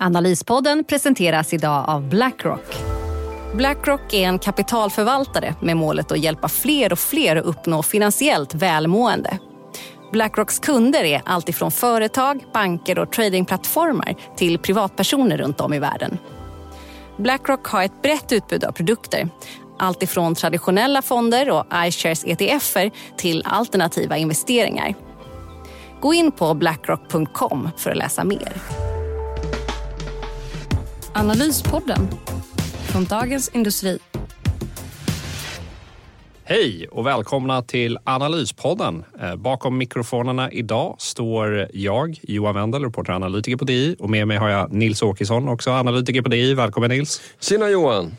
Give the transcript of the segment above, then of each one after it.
Analyspodden presenteras idag av Blackrock. Blackrock är en kapitalförvaltare med målet att hjälpa fler och fler att uppnå finansiellt välmående. Blackrocks kunder är alltifrån företag, banker och tradingplattformar till privatpersoner runt om i världen. Blackrock har ett brett utbud av produkter. Alltifrån traditionella fonder och iShares ETFer till alternativa investeringar. Gå in på blackrock.com för att läsa mer. Analyspodden från Dagens Industri. Hej och välkomna till Analyspodden. Eh, Bakom mikrofonerna idag står jag, Johan Wendel, reporter och analytiker på DI och med mig har jag Nils Åkesson, också analytiker på DI. Välkommen Nils! Tjena Johan!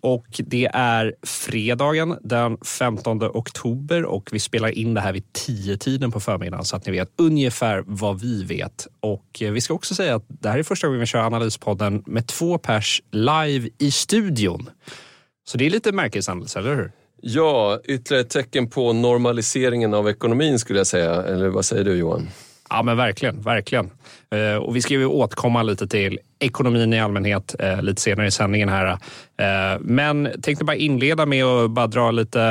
Och det är fredagen den 15 oktober och vi spelar in det här vid 10-tiden på förmiddagen så att ni vet ungefär vad vi vet. Och eh, vi ska också säga att det här är första gången vi kör Analyspodden med två pers live i studion. Så det är lite märkeshändelse, eller hur? Ja, ytterligare ett tecken på normaliseringen av ekonomin skulle jag säga. Eller vad säger du Johan? Ja men verkligen, verkligen. Eh, och vi ska ju återkomma lite till ekonomin i allmänhet eh, lite senare i sändningen här. Eh, men tänkte bara inleda med att bara dra lite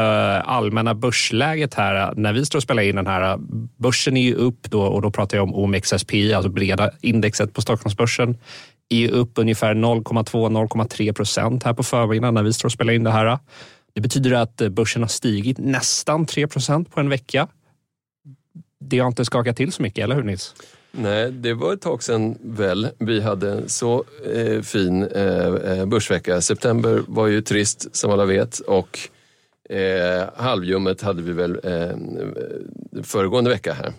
allmänna börsläget här. När vi står och spelar in den här, börsen är ju upp då och då pratar jag om OMXSPI, alltså breda indexet på Stockholmsbörsen är upp ungefär 0,2-0,3 procent här på förmiddagen när vi står och spelar in det här. Det betyder att börsen har stigit nästan 3 procent på en vecka det har inte skakat till så mycket, eller hur Nils? Nej, det var ett tag sedan väl vi hade en så eh, fin eh, eh, börsvecka. September var ju trist som alla vet och eh, halvljummet hade vi väl eh, föregående vecka här.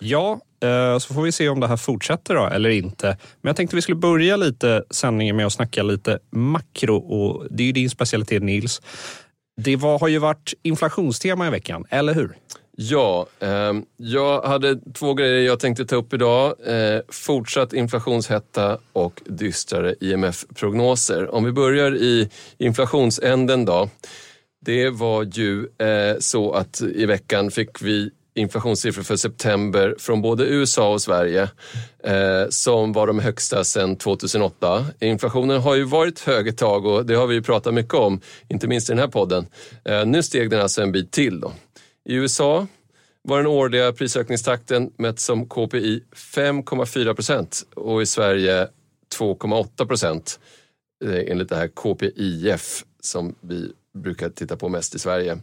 Ja, eh, så får vi se om det här fortsätter då, eller inte. Men jag tänkte vi skulle börja lite sändningen med att snacka lite makro och det är ju din specialitet Nils. Det var, har ju varit inflationstema i veckan, eller hur? Ja, eh, jag hade två grejer jag tänkte ta upp idag. Eh, fortsatt inflationshetta och dystrare IMF-prognoser. Om vi börjar i inflationsänden då. Det var ju eh, så att i veckan fick vi inflationssiffror för september från både USA och Sverige eh, som var de högsta sedan 2008. Inflationen har ju varit hög ett tag och det har vi ju pratat mycket om, inte minst i den här podden. Eh, nu steg den alltså en bit till. Då. I USA var den årliga prisökningstakten mätt som KPI 5,4 procent och i Sverige 2,8 procent enligt det här KPIF som vi brukar titta på mest i Sverige.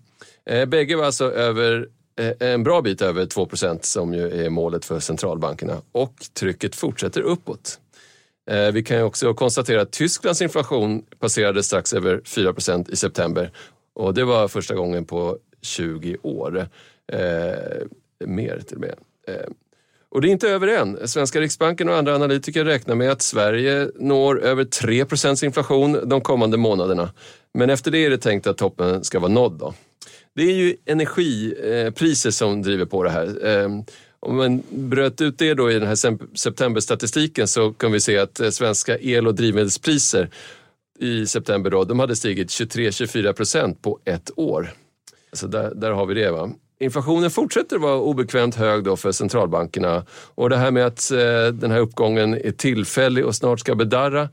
Eh, bägge var alltså över eh, en bra bit över 2 procent som ju är målet för centralbankerna och trycket fortsätter uppåt. Eh, vi kan ju också konstatera att Tysklands inflation passerade strax över 4 procent i september och det var första gången på 20 år. Eh, mer till och med. Eh, och det är inte över än. Svenska Riksbanken och andra analytiker räknar med att Sverige når över 3% inflation de kommande månaderna. Men efter det är det tänkt att toppen ska vara nådd. Då. Det är ju energipriser eh, som driver på det här. Eh, om man bröt ut det då i den här septemberstatistiken så kan vi se att eh, svenska el och drivmedelspriser i september då, de hade stigit 23-24 procent på ett år. Så där, där har vi det. Va? Inflationen fortsätter vara obekvämt hög då för centralbankerna och det här med att eh, den här uppgången är tillfällig och snart ska bedarra,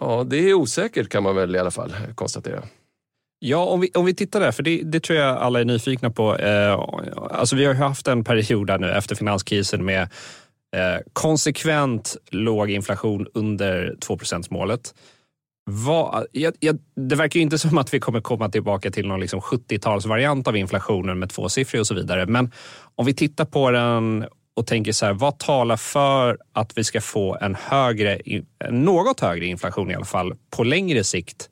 ja det är osäkert kan man väl i alla fall konstatera. Ja, om vi, om vi tittar där, för det, det tror jag alla är nyfikna på. Eh, alltså vi har haft en period där nu efter finanskrisen med eh, konsekvent låg inflation under 2 målet vad, jag, jag, det verkar ju inte som att vi kommer komma tillbaka till någon liksom 70-talsvariant av inflationen med tvåsiffrig och så vidare. Men om vi tittar på den och tänker så här, vad talar för att vi ska få en högre, något högre inflation i alla fall på längre sikt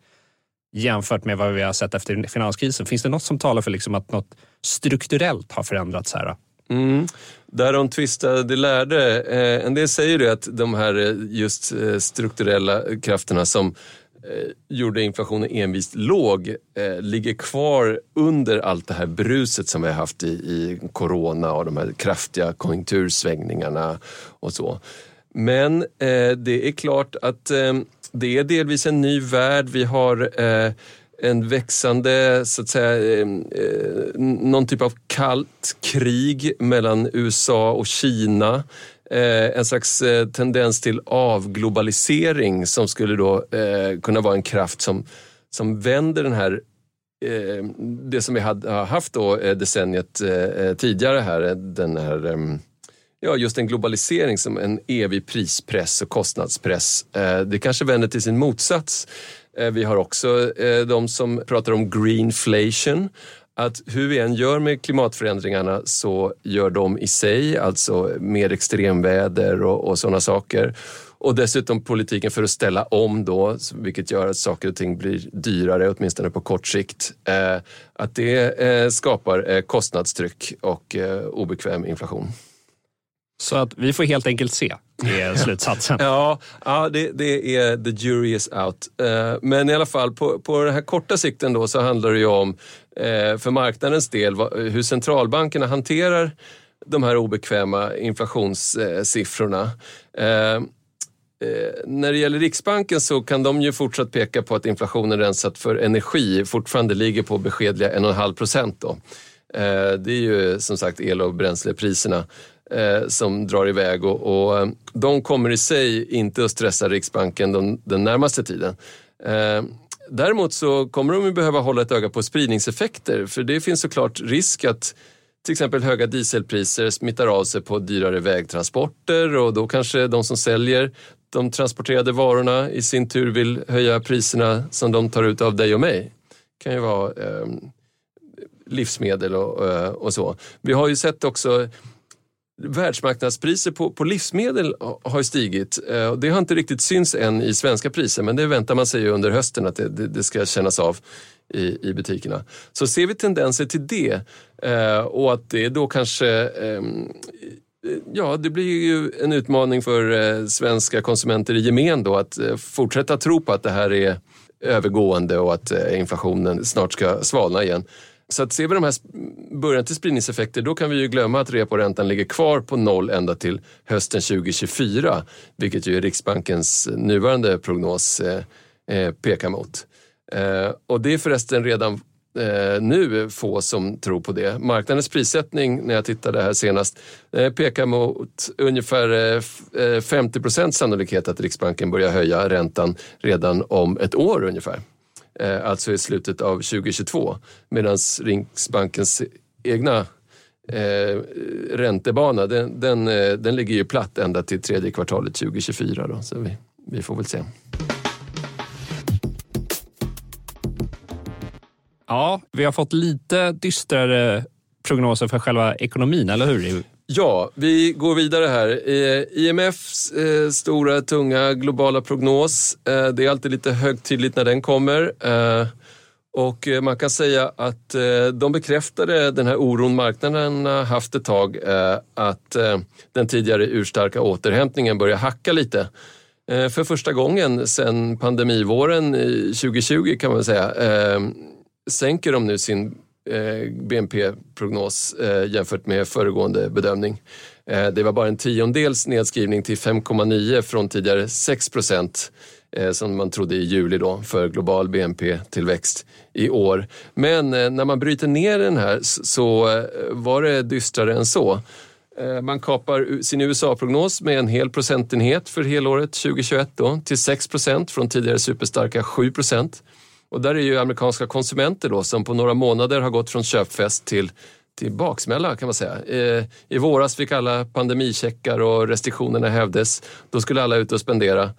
jämfört med vad vi har sett efter finanskrisen? Finns det något som talar för liksom att något strukturellt har förändrats här? Mm. Där de tvistade lärde. Eh, en del säger ju att de här eh, just eh, strukturella krafterna som Eh, gjorde inflationen envist låg eh, ligger kvar under allt det här bruset som vi har haft i, i corona och de här kraftiga konjunktursvängningarna och så. Men eh, det är klart att det är delvis en ny värld. Vi har en växande, så att säga, eh, någon typ av kallt krig mellan USA och Kina. Eh, en slags eh, tendens till avglobalisering som skulle då eh, kunna vara en kraft som, som vänder den här det som vi hade haft då decenniet tidigare här, den här ehm, Ja, just en globalisering som en evig prispress och kostnadspress. Det kanske vänder till sin motsats vi har också de som pratar om greenflation. Att hur vi än gör med klimatförändringarna så gör de i sig, alltså mer extremväder och, och sådana saker. Och dessutom politiken för att ställa om då, vilket gör att saker och ting blir dyrare, åtminstone på kort sikt. Eh, att det skapar kostnadstryck och obekväm inflation. Så att vi får helt enkelt se, är slutsatsen. ja, ja det, det, är the jury is out. Eh, men i alla fall på, på den här korta sikten då så handlar det ju om, eh, Eh, för marknadens del, hur centralbankerna hanterar de här obekväma inflationssiffrorna. Eh, eh, när det gäller Riksbanken så kan de ju fortsatt peka på att inflationen rensat för energi fortfarande ligger på beskedliga 1,5 procent. Det är ju som sagt el och bränslepriserna som drar iväg och, och, de kommer i sig inte att stressa Riksbanken den, den närmaste tiden. Däremot så kommer de behöva hålla ett öga på spridningseffekter för det finns såklart risk att till exempel höga dieselpriser smittar av sig på dyrare vägtransporter och då kanske de som säljer de transporterade varorna i sin tur vill höja priserna som de tar ut av dig och mig. Det kan ju vara eh, livsmedel och, eh, och så. Vi har ju sett också Världsmarknadspriser på, på livsmedel har stigit. Eh, det har inte riktigt synts än i svenska priser men det väntar man sig under hösten att det, det, det ska kännas av i, i butikerna. Så ser vi tendenser till det eh, och att det då kanske ehm, Ja, det blir ju en utmaning för eh, svenska konsumenter i gemen då att fortsätta tro på att det här är övergående och att inflationen snart ska svalna igen. Så att ser vi de här början till spridningseffekter då kan vi ju glömma att reporäntan ligger kvar på noll ända till hösten 2024, vilket ju Riksbankens nuvarande prognos eh, eh, pekar mot. Eh, och det är förresten redan eh, nu få som tror på det. Marknadens prissättning, när jag tittade här senast, eh, pekar mot ungefär eh, 50 procent eh, procents sannolikhet att Riksbanken börjar höja räntan redan om ett år ungefär. Eh, alltså i slutet av 2022. Medan Riksbankens egna eh, räntebana, den, den, eh, den ligger ju platt ända till tredje kvartalet 2024. Då, så vi, vi får väl se. Ja, vi har fått lite dystrare prognoser för själva ekonomin, eller hur? Ja, vi går vidare här. Eh, IMFs eh, stora, tunga globala prognos. Eh, det är alltid lite högtidligt när den kommer. Och man kan säga att de bekräftade den här oron marknaden har haft ett tag, att den tidigare urstarka återhämtningen börjar hacka lite. För första gången sedan pandemivåren 2020 kan man säga sänker de nu sin Eh, BNP-prognos eh, jämfört med föregående bedömning. Eh, det var bara en tiondels nedskrivning till 5,9 från tidigare 6 procent som man trodde i juli då för global BNP-tillväxt i år. Men när man bryter ner den här så var det dystrare än så. Man kapar sin USA-prognos med en hel procentenhet för helåret 2021 då, till 6 procent från tidigare superstarka 7 procent. Och där är ju amerikanska konsumenter då som på några månader har gått från köpfest till till baksmälla kan man säga. Eh, I våras fick alla pandemicheckar och restriktionerna hävdes. Då skulle alla ut och spendera.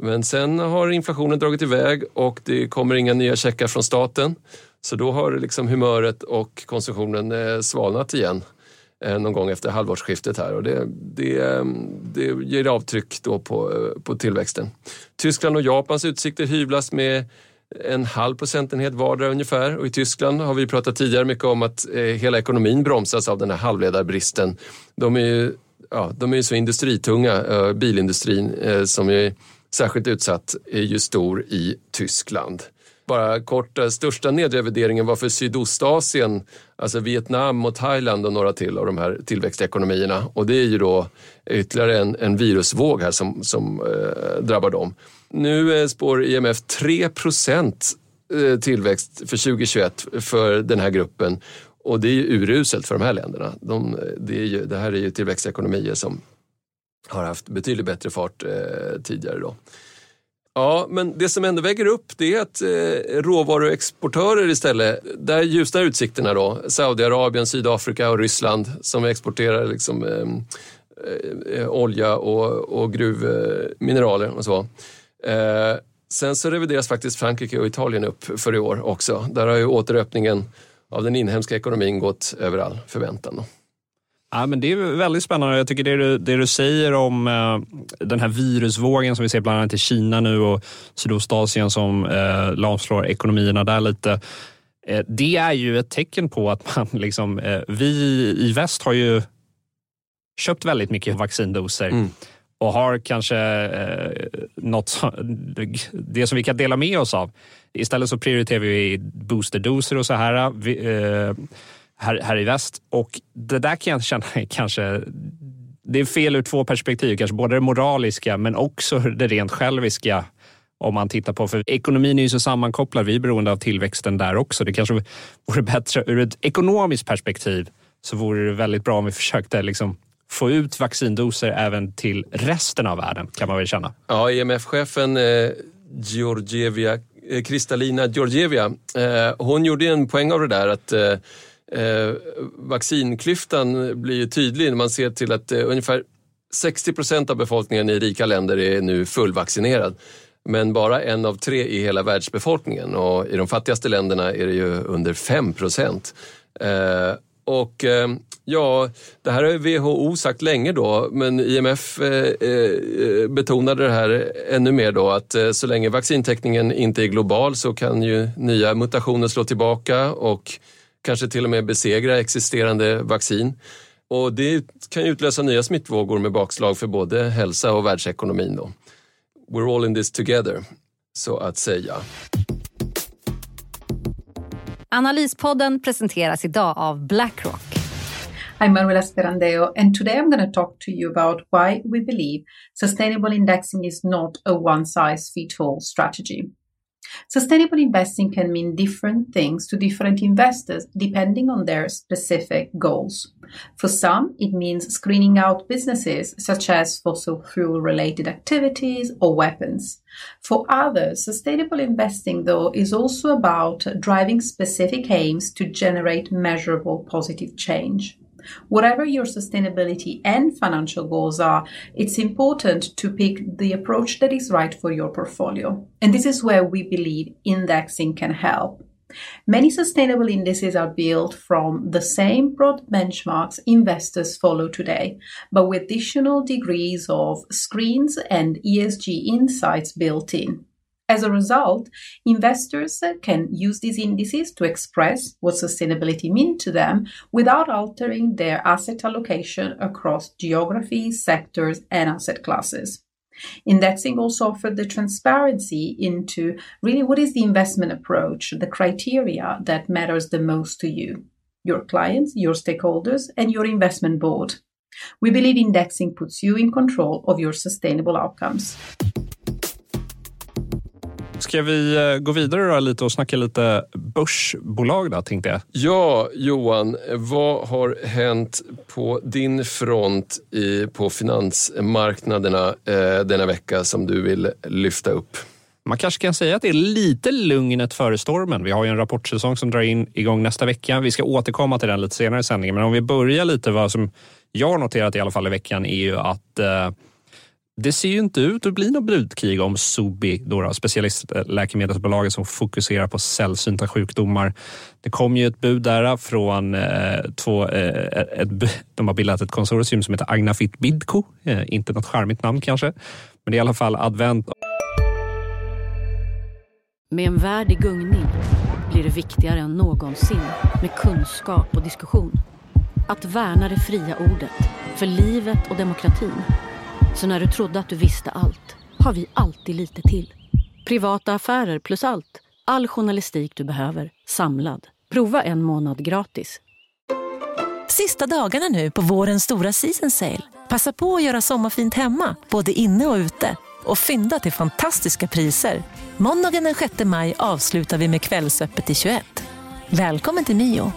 Men sen har inflationen dragit iväg och det kommer inga nya checkar från staten. Så då har liksom humöret och konsumtionen eh, svalnat igen eh, någon gång efter halvårsskiftet här och det, det, ehm, det ger avtryck då på, eh, på tillväxten. Tyskland och Japans utsikter hyvlas med en halv procentenhet vardera ungefär. Och I Tyskland har vi pratat tidigare mycket om att eh, hela ekonomin bromsas av den här halvledarbristen. De är ju, ja, de är ju så industritunga, eh, bilindustrin eh, som är särskilt utsatt, är ju stor i Tyskland. Bara kort, största nedrevideringen var för Sydostasien, alltså Vietnam och Thailand och några till av de här tillväxtekonomierna. Och det är ju då ytterligare en, en virusvåg här som, som eh, drabbar dem. Nu eh, spår IMF 3 procent eh, tillväxt för 2021 för den här gruppen. Och det är ju uruselt för de här länderna. De, eh, det, är ju, det här är ju tillväxtekonomier som har haft betydligt bättre fart eh, tidigare. Då. Ja, men det som ändå väger upp det är att eh, råvaruexportörer istället, där ljusnar utsikterna då. Saudiarabien, Sydafrika och Ryssland som exporterar liksom, eh, eh, olja och, och gruvmineraler och så. Eh, sen så revideras faktiskt Frankrike och Italien upp för i år också. Där har ju återöppningen av den inhemska ekonomin gått över all förväntan. Ja, men det är väldigt spännande. Jag tycker det du, det du säger om eh, den här virusvågen som vi ser bland annat i Kina nu och Sydostasien som eh, lamslår ekonomierna där lite. Eh, det är ju ett tecken på att man liksom, eh, vi i väst har ju köpt väldigt mycket vaccindoser. Mm och har kanske eh, något, det som vi kan dela med oss av. Istället så prioriterar vi boosterdoser och så här. Eh, vi, eh, här, här i väst. Och det där kan jag känna kanske det är fel ur två perspektiv, kanske både det moraliska men också det rent själviska om man tittar på, för ekonomin är ju så sammankopplad, vi är beroende av tillväxten där också. Det kanske vore bättre ur ett ekonomiskt perspektiv så vore det väldigt bra om vi försökte liksom få ut vaccindoser även till resten av världen kan man väl känna. Ja, IMF-chefen eh, Georgieva, eh, Kristalina Georgieva, eh, hon gjorde en poäng av det där att eh, eh vaccinklyftan blir tydlig när man ser till att eh, ungefär 60 procent av befolkningen i rika länder är nu fullvaccinerad. Men bara en av tre i hela världsbefolkningen och i de fattigaste länderna är det ju under 5 procent. Eh, och eh, ja, det här har WHO sagt länge då, men IMF eh, eh, betonade det här ännu mer då att så länge vaccintäckningen inte är global så kan ju nya mutationer slå tillbaka och kanske till och med besegra existerande vaccin. Och det kan utlösa nya smittvågor med bakslag för både hälsa och världsekonomin. Då. We're all in this together, så att säga. Analyspodden presenteras idag av Blackrock. I'm Manuela Sperandeo, and today I'm going to talk to you about why we believe sustainable indexing is not a one size fits all strategy. Sustainable investing can mean different things to different investors depending on their specific goals. For some, it means screening out businesses such as fossil fuel related activities or weapons. For others, sustainable investing, though, is also about driving specific aims to generate measurable positive change. Whatever your sustainability and financial goals are, it's important to pick the approach that is right for your portfolio. And this is where we believe indexing can help. Many sustainable indices are built from the same broad benchmarks investors follow today, but with additional degrees of screens and ESG insights built in. As a result, investors can use these indices to express what sustainability means to them without altering their asset allocation across geographies, sectors, and asset classes. Indexing also offered the transparency into really what is the investment approach, the criteria that matters the most to you, your clients, your stakeholders, and your investment board. We believe indexing puts you in control of your sustainable outcomes. Ska vi eh, gå vidare lite och snacka lite börsbolag då, tänkte jag? Ja, Johan, vad har hänt på din front i, på finansmarknaderna eh, denna vecka som du vill lyfta upp? Man kanske kan säga att det är lite lugnet före stormen. Vi har ju en rapportsäsong som drar in igång nästa vecka. Vi ska återkomma till den lite senare i sändningen, men om vi börjar lite vad som jag har noterat i alla fall i veckan är ju att eh, det ser ju inte ut att bli något budkrig om Sobi, då, specialistläkemedelsbolaget som fokuserar på sällsynta sjukdomar. Det kom ju ett bud där från eh, två, eh, ett, de har bildat ett konsortium som heter Agnafit Bidco. Eh, inte något charmigt namn kanske, men det är i alla fall Advent Med en värld i gungning blir det viktigare än någonsin med kunskap och diskussion. Att värna det fria ordet, för livet och demokratin. Så när du trodde att du visste allt, har vi alltid lite till. Privata affärer plus allt. All journalistik du behöver, samlad. Prova en månad gratis. Sista dagarna nu på vårens stora season sale. Passa på att göra sommarfint hemma, både inne och ute. Och fynda till fantastiska priser. Måndagen den 6 maj avslutar vi med Kvällsöppet i 21. Välkommen till Mio.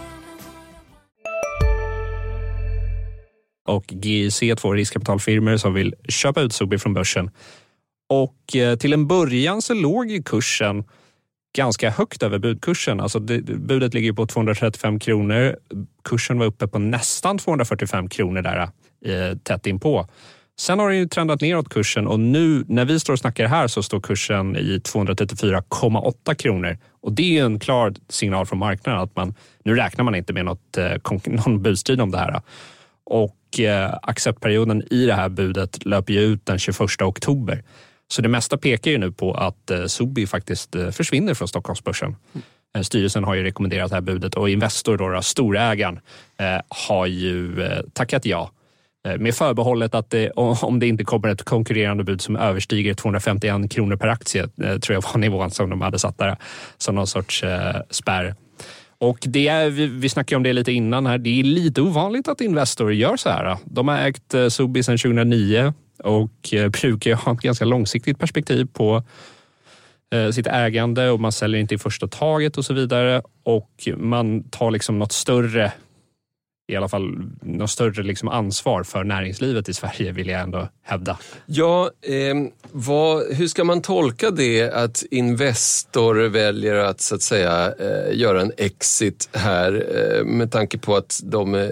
Och GIC, två riskkapitalfirmor som vill köpa ut Sobi från börsen. Och eh, till en början så låg ju kursen ganska högt över budkursen. Alltså det, budet ligger på 235 kronor. Kursen var uppe på nästan 245 kronor där eh, tätt inpå. Sen har den ju trendat neråt kursen och nu när vi står och snackar här så står kursen i 234,8 kronor. Och det är en klar signal från marknaden att man, nu räknar man inte med något, eh, någon budstrid om det här. Och eh, acceptperioden i det här budet löper ju ut den 21 oktober. Så det mesta pekar ju nu på att eh, Sobi faktiskt eh, försvinner från Stockholmsbörsen. Mm. Styrelsen har ju rekommenderat det här budet och Investor, då, då, storägaren, eh, har ju eh, tackat ja. Med förbehållet att det, om det inte kommer ett konkurrerande bud som överstiger 251 kronor per aktie, tror jag var nivån som de hade satt där som någon sorts spärr. Och det är, vi, vi snackade om det lite innan här. Det är lite ovanligt att Investor gör så här. De har ägt eh, Sobi sedan 2009 och eh, brukar ha ett ganska långsiktigt perspektiv på eh, sitt ägande och man säljer inte i första taget och så vidare. Och man tar liksom något större i alla fall något större liksom ansvar för näringslivet i Sverige vill jag ändå hävda. Ja, eh, vad, hur ska man tolka det att Investor väljer att så att säga eh, göra en exit här eh, med tanke på att de eh,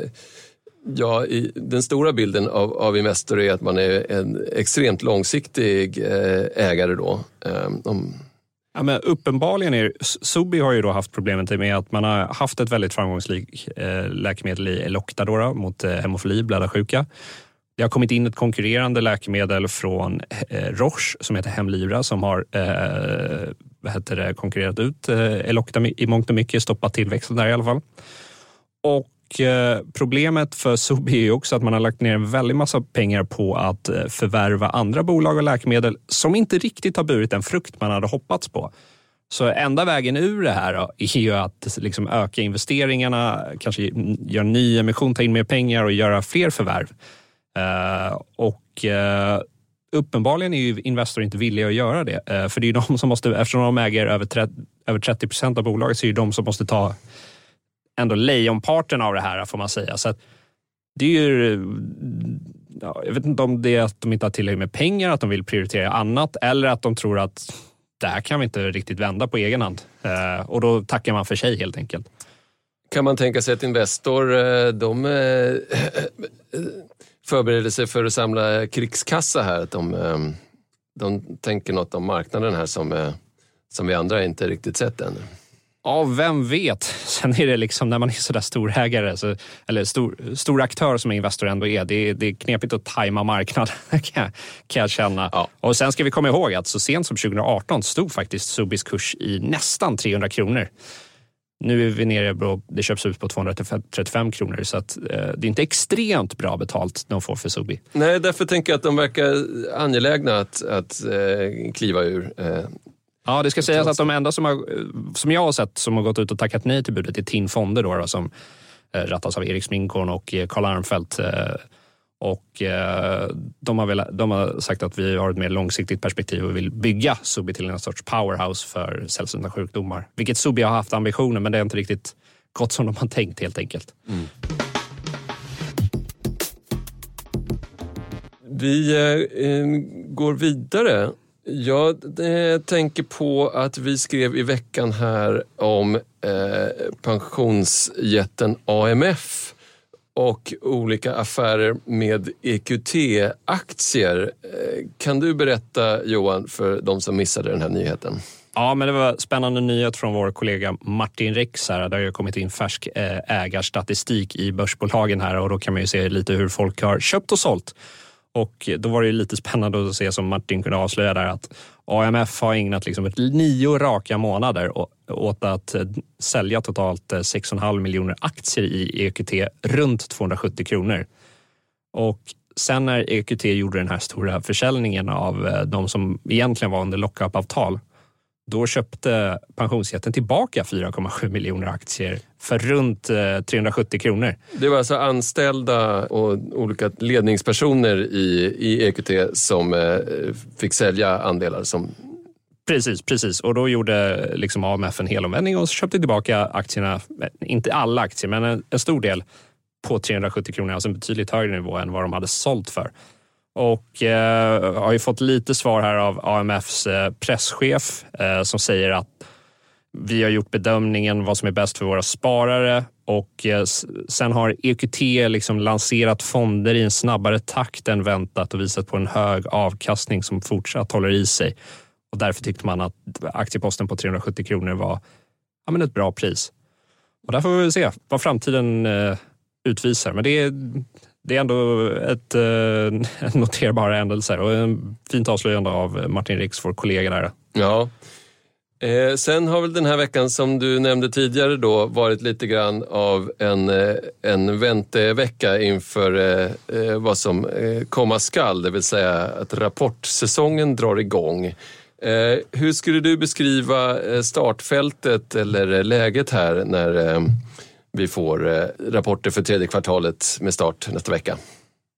Ja, i, den stora bilden av, av Investor är att man är en extremt långsiktig eh, ägare då. Ehm, om... Ja, men uppenbarligen är Sobi har ju då haft problemet med att man har haft ett väldigt framgångsrikt eh, läkemedel i Elocta mot eh, hemofili, blödarsjuka. Det har kommit in ett konkurrerande läkemedel från eh, Roche som heter Hemlivra som har eh, vad heter det, konkurrerat ut Elocta i mångt och mycket, stoppat tillväxten där i alla fall. Och och eh, problemet för Sobi är också att man har lagt ner en väldig massa pengar på att eh, förvärva andra bolag och läkemedel som inte riktigt har burit den frukt man hade hoppats på. Så enda vägen ur det här är ju att liksom öka investeringarna, kanske göra ny emission, ta in mer pengar och göra fler förvärv. Uh, och uh, uppenbarligen är ju Investor inte villiga att göra det. Uh, för det är de som måste, eftersom de äger över 30, över 30 procent av bolaget, så är det de som måste ta ändå lejonparten av det här får man säga. Så det är ju, ja, jag vet inte om det är att de inte har tillräckligt med pengar, att de vill prioritera annat eller att de tror att det här kan vi inte riktigt vända på egen hand. Eh, och då tackar man för sig helt enkelt. Kan man tänka sig att Investor, eh, de eh, eh, förbereder sig för att samla krigskassa här? Att de, de tänker något om marknaden här som, som vi andra inte riktigt sett ännu? Ja, vem vet? Sen är det liksom när man är sådär storägare, så, eller stor, stor aktör som Investor ändå är, det, det är knepigt att tajma marknaden kan, kan jag känna. Ja. Och sen ska vi komma ihåg att så sent som 2018 stod faktiskt Subis kurs i nästan 300 kronor. Nu är vi nere på, det köps ut på 235 kronor så att, eh, det är inte extremt bra betalt de får för Subi. Nej, därför tänker jag att de verkar angelägna att, att eh, kliva ur. Eh, Ja, det ska sägas att de enda som, har, som jag har sett som har gått ut och tackat nej till budet är TIN Fonder då, då som eh, rattas av Erik Sminkorn och eh, Karl Armfelt. Eh, och eh, de har, väl, de har sagt att vi har ett mer långsiktigt perspektiv och vill bygga Subi till en sorts powerhouse för sällsynta sjukdomar. Vilket Subi har haft ambitioner, men det är inte riktigt gått som de har tänkt helt enkelt. Mm. Vi eh, går vidare jag eh, tänker på att vi skrev i veckan här om eh, pensionsjätten AMF och olika affärer med EQT-aktier. Eh, kan du berätta Johan för de som missade den här nyheten? Ja, men det var spännande nyhet från vår kollega Martin Rex här. Det har kommit in färsk eh, ägarstatistik i börsbolagen här och då kan man ju se lite hur folk har köpt och sålt. Och då var det lite spännande att se som Martin kunde avslöja där att AMF har ägnat liksom ett nio raka månader åt att eh, sälja totalt eh, 6,5 miljoner aktier i EQT runt 270 kronor. Och sen när EQT gjorde den här stora försäljningen av eh, de som egentligen var under lockup-avtal då köpte pensionsjätten tillbaka 4,7 miljoner aktier för runt 370 eh, kronor. Det var alltså anställda och olika ledningspersoner i, i EQT som eh, fick sälja andelar som Precis, precis. Och då gjorde liksom AMF en helomvändning och köpte tillbaka aktierna, eh, inte alla aktier, men en, en stor del på 370 kronor, alltså en betydligt högre nivå än vad de hade sålt för och eh, har ju fått lite svar här av AMFs eh, presschef eh, som säger att vi har gjort bedömningen vad som är bäst för våra sparare och eh, sen har EQT liksom lanserat fonder i en snabbare takt än väntat och visat på en hög avkastning som fortsatt håller i sig. Och därför tyckte man att aktieposten på 370 kronor var ja, men ett bra pris. Och där får vi se vad framtiden eh, utvisar. Men det är det är ändå ett eh, noterbara händelser och en fint avslöjande av Martin Riks, vår kollega där. Ja. Eh, sen har väl den här veckan som du nämnde tidigare då varit lite grann av en, eh, en väntevecka inför eh, eh vad som eh, komma skall, det vill säga att rapportsäsongen drar igång. Eh, hur skulle du beskriva startfältet eller läget här när vi får eh, rapporter för tredje kvartalet med start nästa vecka.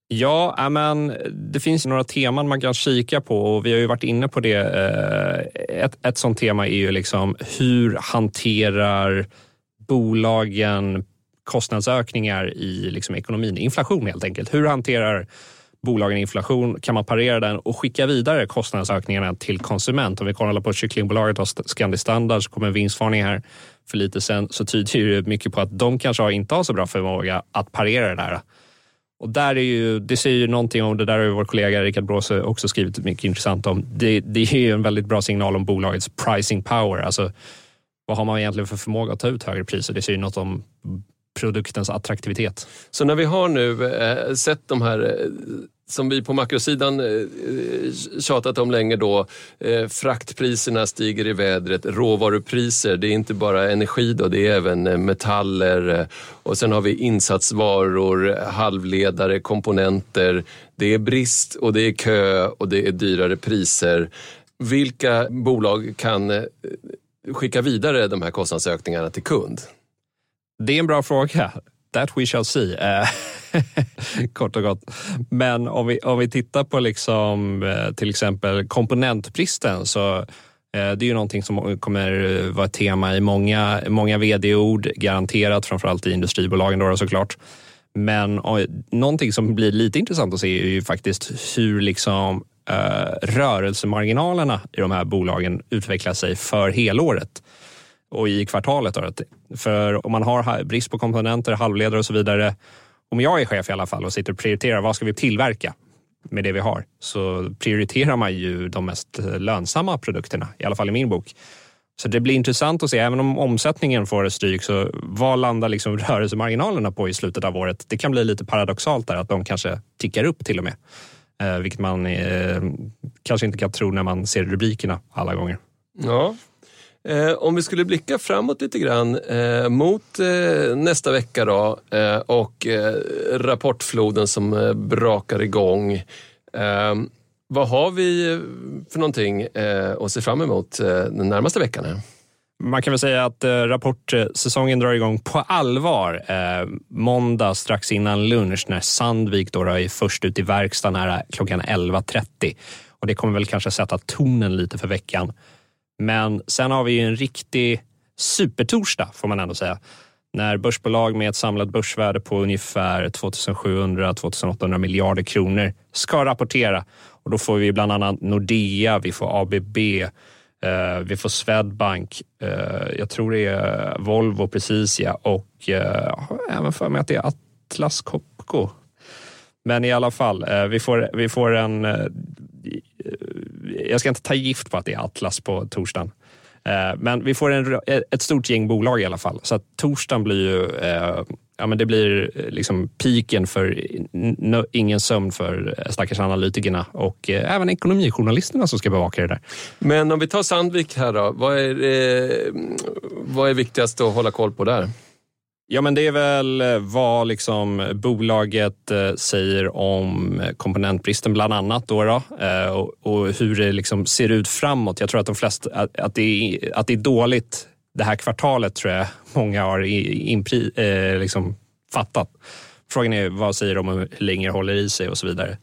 Ja, men det finns några teman man kan kika på och vi har ju varit inne på det. Eh, ett, ett sånt tema är ju liksom hur hanterar bolagen kostnadsökningar i liksom ekonomin? Inflation helt enkelt. Hur hanterar bolagen inflation? Kan man parera den och skicka vidare kostnadsökningarna till konsument? Om vi kollar på kycklingbolaget och Scandi Standard så kommer en vinstvarning här för lite sen så tyder det mycket på att de kanske inte har så bra förmåga att parera det där. Och där är ju, det säger ju någonting om, det där har ju vår kollega Rickard Bråse också skrivit mycket intressant om. Det, det är ju en väldigt bra signal om bolagets pricing power. Alltså, vad har man egentligen för förmåga att ta ut högre priser? Det säger ju något om produktens attraktivitet. Så när vi har nu eh, sett de här eh, som vi på makrosidan eh, eh, tjatat om länge då, eh, fraktpriserna stiger i vädret, råvarupriser, det är inte bara energi då, det är även metaller och sen har vi insatsvaror, halvledare, komponenter. Det är brist och det är kö och det är dyrare priser. Vilka bolag kan skicka vidare de här kostnadsökningarna till kund? Det är en bra fråga. That we shall see. Eh, kort och gott. Men om vi, om vi tittar på liksom, eh, till exempel komponentbristen så eh, det är ju någonting som kommer vara ett tema i många, många vd-ord, garanterat, framförallt i industribolagen då såklart. Men någonting som blir lite intressant att se är ju faktiskt hur liksom, uh, rörelsemarginalerna i de här bolagen utvecklar sig för helåret och i kvartalet. Då. För om man har brist på komponenter, halvledare och så vidare om jag är chef i alla fall och sitter och prioriterar vad ska vi tillverka med det vi har så prioriterar man ju de mest lönsamma produkterna, i alla fall i min bok. Så det blir intressant att se, även om omsättningen får stryk, så vad landar liksom rörelsemarginalerna på i slutet av året? Det kan bli lite paradoxalt där, att de kanske tickar upp till och med. Eh, vilket man eh, kanske inte kan tro när man ser rubrikerna alla gånger. Ja, Eh, om vi skulle blicka framåt lite grann eh, mot eh, nästa vecka då eh, och eh, rapportfloden som eh, brakar igång. Eh, vad har vi för någonting eh, att se fram emot eh, den närmaste veckan? Här? Man kan väl säga att rapportsäsongen drar igång på allvar måndag strax innan lunch när Sandvik då är först ut i verkstaden här klockan 11.30. Och det kommer väl kanske sätta tonen lite för veckan. Men sen har vi ju en riktig supertorsdag får man ändå säga. När börsbolag med ett samlat börsvärde på ungefär 2700-2800 miljarder kronor ska rapportera. Och då får vi bland annat Nordea, vi får ABB, eh, vi får Swedbank, eh, jag tror det är Volvo precis ja och eh, även för mig att det är Atlas Copco. Men i alla fall, eh, vi, får, vi får en eh, Eh, jag ska inte ta gift på att det är Atlas på torsdagen. Eh, men vi får en, eh, ett stort gäng bolag i alla fall. Så att torsdagen blir ju ja, men det blir liksom piken för ingen sömn för stackars analytikerna och även ekonomijournalisterna som ska bevaka det där. Men om vi tar Sandvik här då, vad är, vad är viktigast att hålla koll på där? Ja, men det är väl eh, vad liksom eh, bolaget eh, säger om komponentbristen bland annat då, då och, hur det liksom ser ut framåt. Jag tror att de flesta att det är, att det är dåligt det här kvartalet tror jag många har impri, eh, liksom fattat. Frågan är vad säger de om hur länge det håller i sig och så vidare.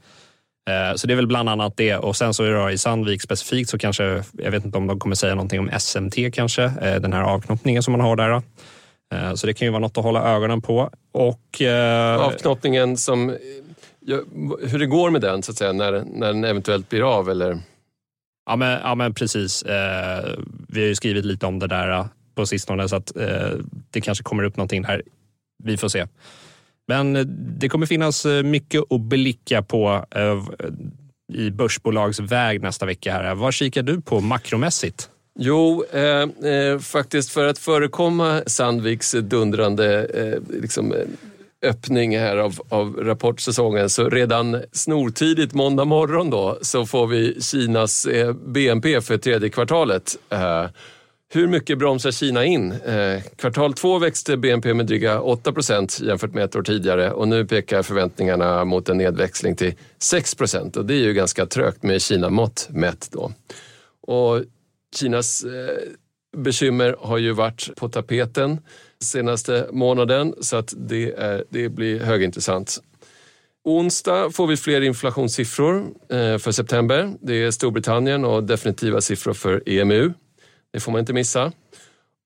Så det är väl bland annat det. Och sen så är det i Sandvik specifikt så kanske, jag vet inte om de kommer säga någonting om SMT kanske, den här avknoppningen som man har där. Eh, så det kan ju vara något att hålla ögonen på. Och, eh, Avknoppningen som, hur det går med den så att säga, när, när den eventuellt blir av eller? Ja men, ja, men precis. Eh, vi har ju skrivit lite om det där på sistone så att eh, det kanske kommer upp någonting där. Vi får se. Men eh, det kommer finnas eh, mycket att blicka på eh, i börsbolagsväg nästa vecka. Här. Vad kikar du på makromässigt? Jo, eh, eh, faktiskt för att förekomma Sandviks dundrande eh, liksom, eh, öppning här av, av rapportsäsongen så redan snortidigt måndag morgon då så får vi Kinas eh, BNP för tredje kvartalet. Eh, hur mycket bromsar Kina in? Eh, kvartal två växte BNP med dryga 8 procent jämfört med ett år tidigare och nu pekar förväntningarna mot en nedväxling till 6 procent och det är ju ganska trögt med Kina-mått mätt. Då. Och Kinas eh, bekymmer har ju varit på tapeten senaste månaden så att det, är, det blir högintressant. Onsdag får vi fler inflationssiffror eh, för september. Det är Storbritannien och definitiva siffror för EMU. Det får man inte missa.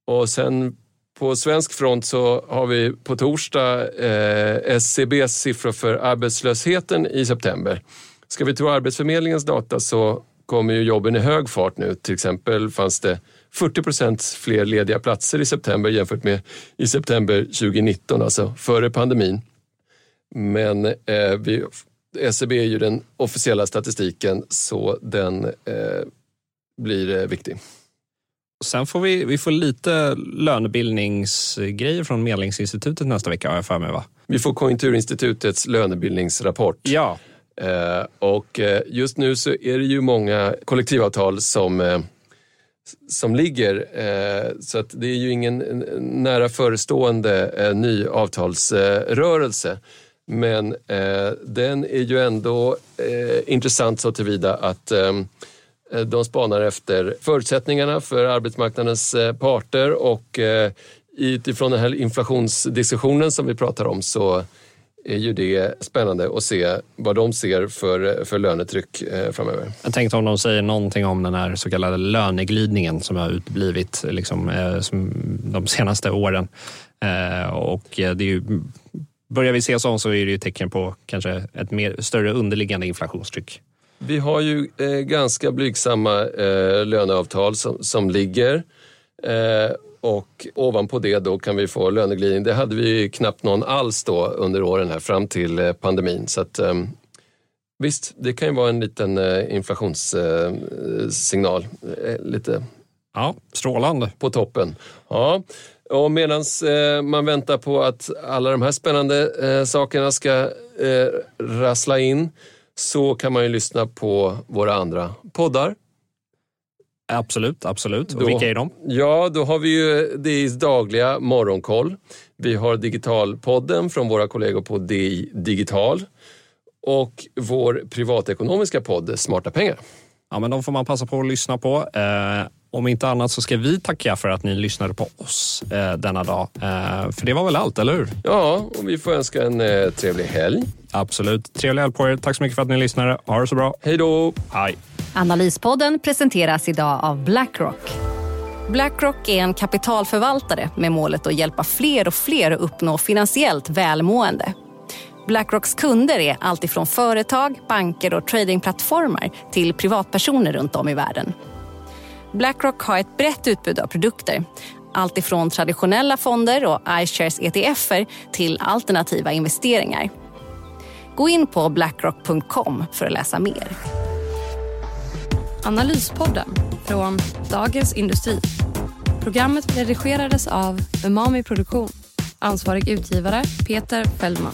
Och sen på svensk front så har vi på torsdag eh, SCBs siffror för arbetslösheten i september. Ska vi tro Arbetsförmedlingens data så kommer ju jobben i hög fart nu. Till exempel fanns det 40 procent fler lediga platser i september jämfört med i september 2019, alltså före pandemin. Men eh, vi, SCB är ju den officiella statistiken så den eh, blir eh, viktig. Sen får vi, vi får lite lönebildningsgrejer från Medlingsinstitutet nästa vecka har jag för mig va? Vi får Konjunkturinstitutets lönebildningsrapport. Ja. Eh, och eh, just nu så är det ju många kollektivavtal som, eh, som ligger. Så att det är ju ingen nära förestående ny avtalsrörelse. Men den är ju ändå intressant så tillvida att de spanar efter förutsättningarna för arbetsmarknadens parter och utifrån den här inflationsdiskussionen som vi pratar om så är ju det spännande att se vad de ser för, för lönetryck framöver. Jag tänkte om de säger någonting om den här så kallade löneglidningen som har utblivit liksom, som de senaste åren. Och det är ju, börjar vi se sånt så är det ju tecken på kanske ett mer, större underliggande inflationstryck. Vi har ju eh, ganska blygsamma eh, löneavtal som, som ligger. Eh, och ovanpå det då kan vi få löneglidning. Det hade vi knappt någon alls då under åren här fram till eh, pandemin. Så att, eh, visst, det kan ju vara en liten eh, inflationssignal. lite Ja, strålande. På toppen. Ja. Och medan man väntar på att alla de här spännande sakerna ska rassla in så kan man ju lyssna på våra andra poddar. Absolut, absolut. Och då, vilka är de? Ja, då har vi ju DIs dagliga morgonkoll. Vi har Digitalpodden från våra kollegor på DI Digital och vår privatekonomiska podd Smarta pengar. Ja, men de får man passa på att lyssna på. Eh, om inte annat så ska vi tacka för att ni lyssnade på oss eh, denna dag. Eh, för det var väl allt, eller hur? Ja, och vi får önska en eh, trevlig helg. Absolut. Trevlig helg på er. Tack så mycket för att ni lyssnade. Ha det så bra. Hej då! Hej. Analyspodden presenteras idag av Blackrock. Blackrock är en kapitalförvaltare med målet att hjälpa fler och fler att uppnå finansiellt välmående. Blackrocks kunder är alltifrån företag, banker och tradingplattformar till privatpersoner runt om i världen. Blackrock har ett brett utbud av produkter. Allt ifrån traditionella fonder och iShares ETFer till alternativa investeringar. Gå in på blackrock.com för att läsa mer. Analyspodden från Dagens Industri. Programmet redigerades av Umami Produktion. Ansvarig utgivare Peter Fellman.